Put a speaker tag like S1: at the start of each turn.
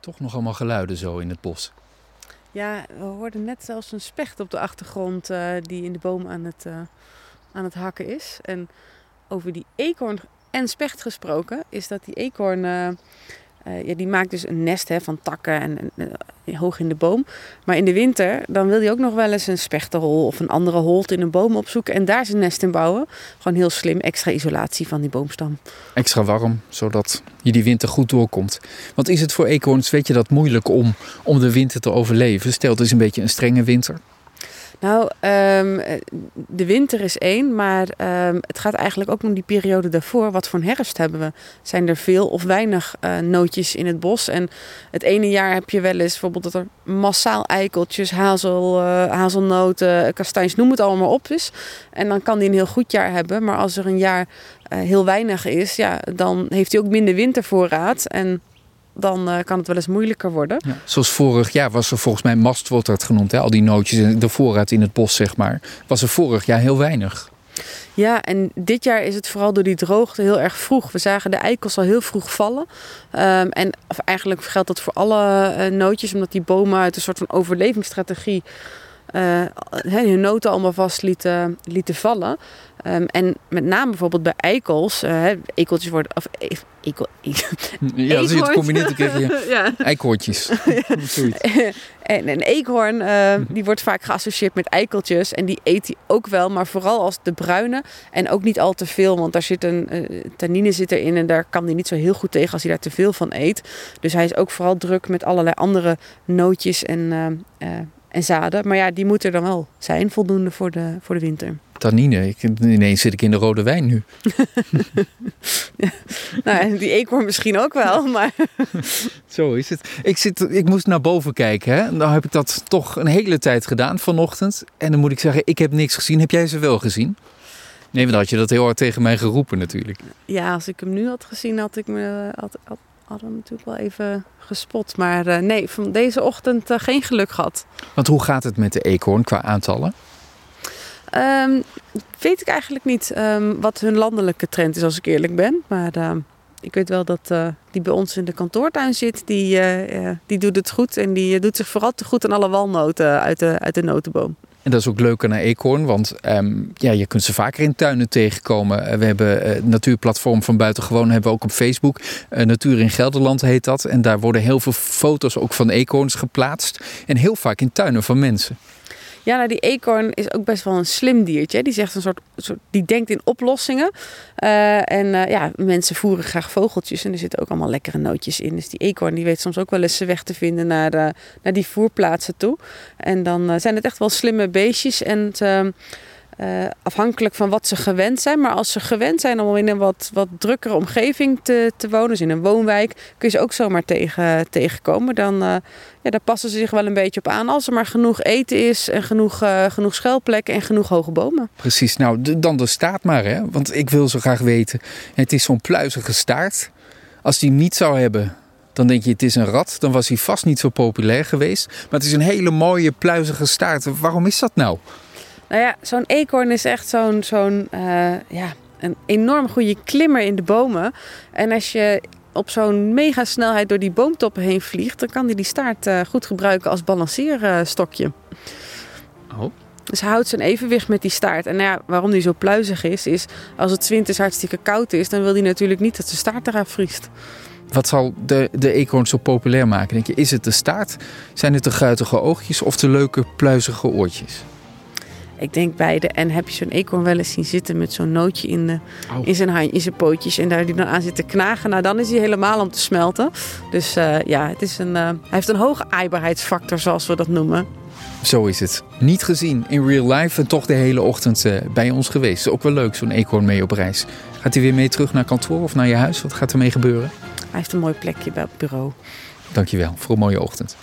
S1: Toch nog allemaal geluiden zo in het bos.
S2: Ja, we hoorden net zelfs een specht op de achtergrond uh, die in de boom aan het, uh, aan het hakken is. En over die eekhoorn en specht gesproken, is dat die eekhoorn uh, ja, die maakt dus een nest hè, van takken en, uh, hoog in de boom. Maar in de winter dan wil hij ook nog wel eens een spechterhol of een andere holt in een boom opzoeken en daar zijn nest in bouwen. Gewoon heel slim, extra isolatie van die boomstam.
S1: Extra warm, zodat je die winter goed doorkomt. Want is het voor eekhoorns, weet je dat, moeilijk om, om de winter te overleven? Stel het is een beetje een strenge winter.
S2: Nou, um, de winter is één, maar um, het gaat eigenlijk ook om die periode daarvoor. Wat voor een herfst hebben we? Zijn er veel of weinig uh, nootjes in het bos? En het ene jaar heb je wel eens bijvoorbeeld dat er massaal eikeltjes, hazel, uh, hazelnoten, kastanjes, noem het allemaal op is. En dan kan die een heel goed jaar hebben. Maar als er een jaar uh, heel weinig is, ja, dan heeft hij ook minder wintervoorraad. En dan uh, kan het wel eens moeilijker worden.
S1: Ja, zoals vorig jaar was er volgens mij mast wordt dat genoemd. Hè? Al die nootjes en de voorraad in het bos, zeg maar. Was er vorig jaar heel weinig.
S2: Ja, en dit jaar is het vooral door die droogte heel erg vroeg. We zagen de eikels al heel vroeg vallen. Um, en eigenlijk geldt dat voor alle uh, nootjes, omdat die bomen uit een soort van overlevingsstrategie hun noten allemaal vast lieten, lieten vallen. Um, en met name bijvoorbeeld bij eikels, uh, eikeltjes worden. Of, eikel,
S1: ja, als je het combineert, je ja. eikhoortjes.
S2: en een eekhoorn, uh, die wordt vaak geassocieerd met eikeltjes. En die eet hij ook wel, maar vooral als de bruine. En ook niet al te veel, want daar zit een uh, tannine zit erin. En daar kan hij niet zo heel goed tegen als hij daar te veel van eet. Dus hij is ook vooral druk met allerlei andere nootjes en en zaden. Maar ja, die moeten er dan wel zijn, voldoende voor de, voor de winter.
S1: Tannine, ik, ineens zit ik in de rode wijn nu.
S2: ja, nou, die eekhoorn misschien ook wel, maar...
S1: Zo is het. Ik, zit, ik moest naar boven kijken. Hè? Dan heb ik dat toch een hele tijd gedaan vanochtend. En dan moet ik zeggen, ik heb niks gezien. Heb jij ze wel gezien? Nee, dan had je dat heel hard tegen mij geroepen natuurlijk.
S2: Ja, als ik hem nu had gezien, had ik me... Had, had hadden we natuurlijk wel even gespot. Maar uh, nee, van deze ochtend uh, geen geluk gehad.
S1: Want hoe gaat het met de eekhoorn qua aantallen?
S2: Um, weet ik eigenlijk niet um, wat hun landelijke trend is, als ik eerlijk ben. Maar uh, ik weet wel dat uh, die bij ons in de kantoortuin zit. Die, die doet het goed en die doet zich vooral te goed aan alle walnoten uit de, uit de notenboom.
S1: En dat is ook leuker naar Eekhoorn, want um, ja, je kunt ze vaker in tuinen tegenkomen. We hebben het uh, Natuurplatform van Buitengewoon hebben we ook op Facebook. Uh, Natuur in Gelderland heet dat. En daar worden heel veel foto's ook van eekhoorns geplaatst. En heel vaak in tuinen van mensen.
S2: Ja, nou, die eekhoorn is ook best wel een slim diertje. Die zegt een soort, soort die denkt in oplossingen. Uh, en uh, ja, mensen voeren graag vogeltjes en er zitten ook allemaal lekkere nootjes in. Dus die eekhoorn die weet soms ook wel eens zijn weg te vinden naar, de, naar die voerplaatsen toe. En dan zijn het echt wel slimme beestjes en ze, uh, afhankelijk van wat ze gewend zijn. Maar als ze gewend zijn om in een wat, wat drukkere omgeving te, te wonen, dus in een woonwijk, kun je ze ook zomaar tegen, tegenkomen. Dan uh, ja, daar passen ze zich wel een beetje op aan. Als er maar genoeg eten is en genoeg, uh, genoeg schuilplekken en genoeg hoge bomen.
S1: Precies, nou dan de staart maar. Hè? Want ik wil zo graag weten, het is zo'n pluizige staart. Als die niet zou hebben, dan denk je het is een rat. Dan was hij vast niet zo populair geweest. Maar het is een hele mooie pluizige staart. Waarom is dat nou?
S2: Nou ja, zo'n eekhoorn is echt zo'n zo'n uh, ja, een enorm goede klimmer in de bomen. En als je op zo'n mega snelheid door die boomtoppen heen vliegt, dan kan hij die staart uh, goed gebruiken als balanceerstokje.
S1: Oh.
S2: Dus hij houdt zijn evenwicht met die staart. En nou ja, waarom die zo pluizig is, is als het winters hartstikke koud is, dan wil hij natuurlijk niet dat zijn staart eraf vriest.
S1: Wat zal de, de eekhoorn zo populair maken? Denk je, is het de staart? Zijn het de guitige oogjes of de leuke pluizige oortjes?
S2: Ik denk beide. En heb je zo'n eekhoorn wel eens zien zitten met zo'n nootje in, de, oh. in zijn hand, in zijn pootjes. En daar die dan aan zit te knagen. Nou, dan is hij helemaal om te smelten. Dus uh, ja, het is een, uh, hij heeft een hoge aaibaarheidsfactor, zoals we dat noemen.
S1: Zo is het. Niet gezien in real life en toch de hele ochtend uh, bij ons geweest. Ook wel leuk, zo'n eekhoorn mee op reis. Gaat hij weer mee terug naar kantoor of naar je huis? Wat gaat er mee gebeuren?
S2: Hij heeft een mooi plekje bij het bureau.
S1: Dankjewel voor een mooie ochtend.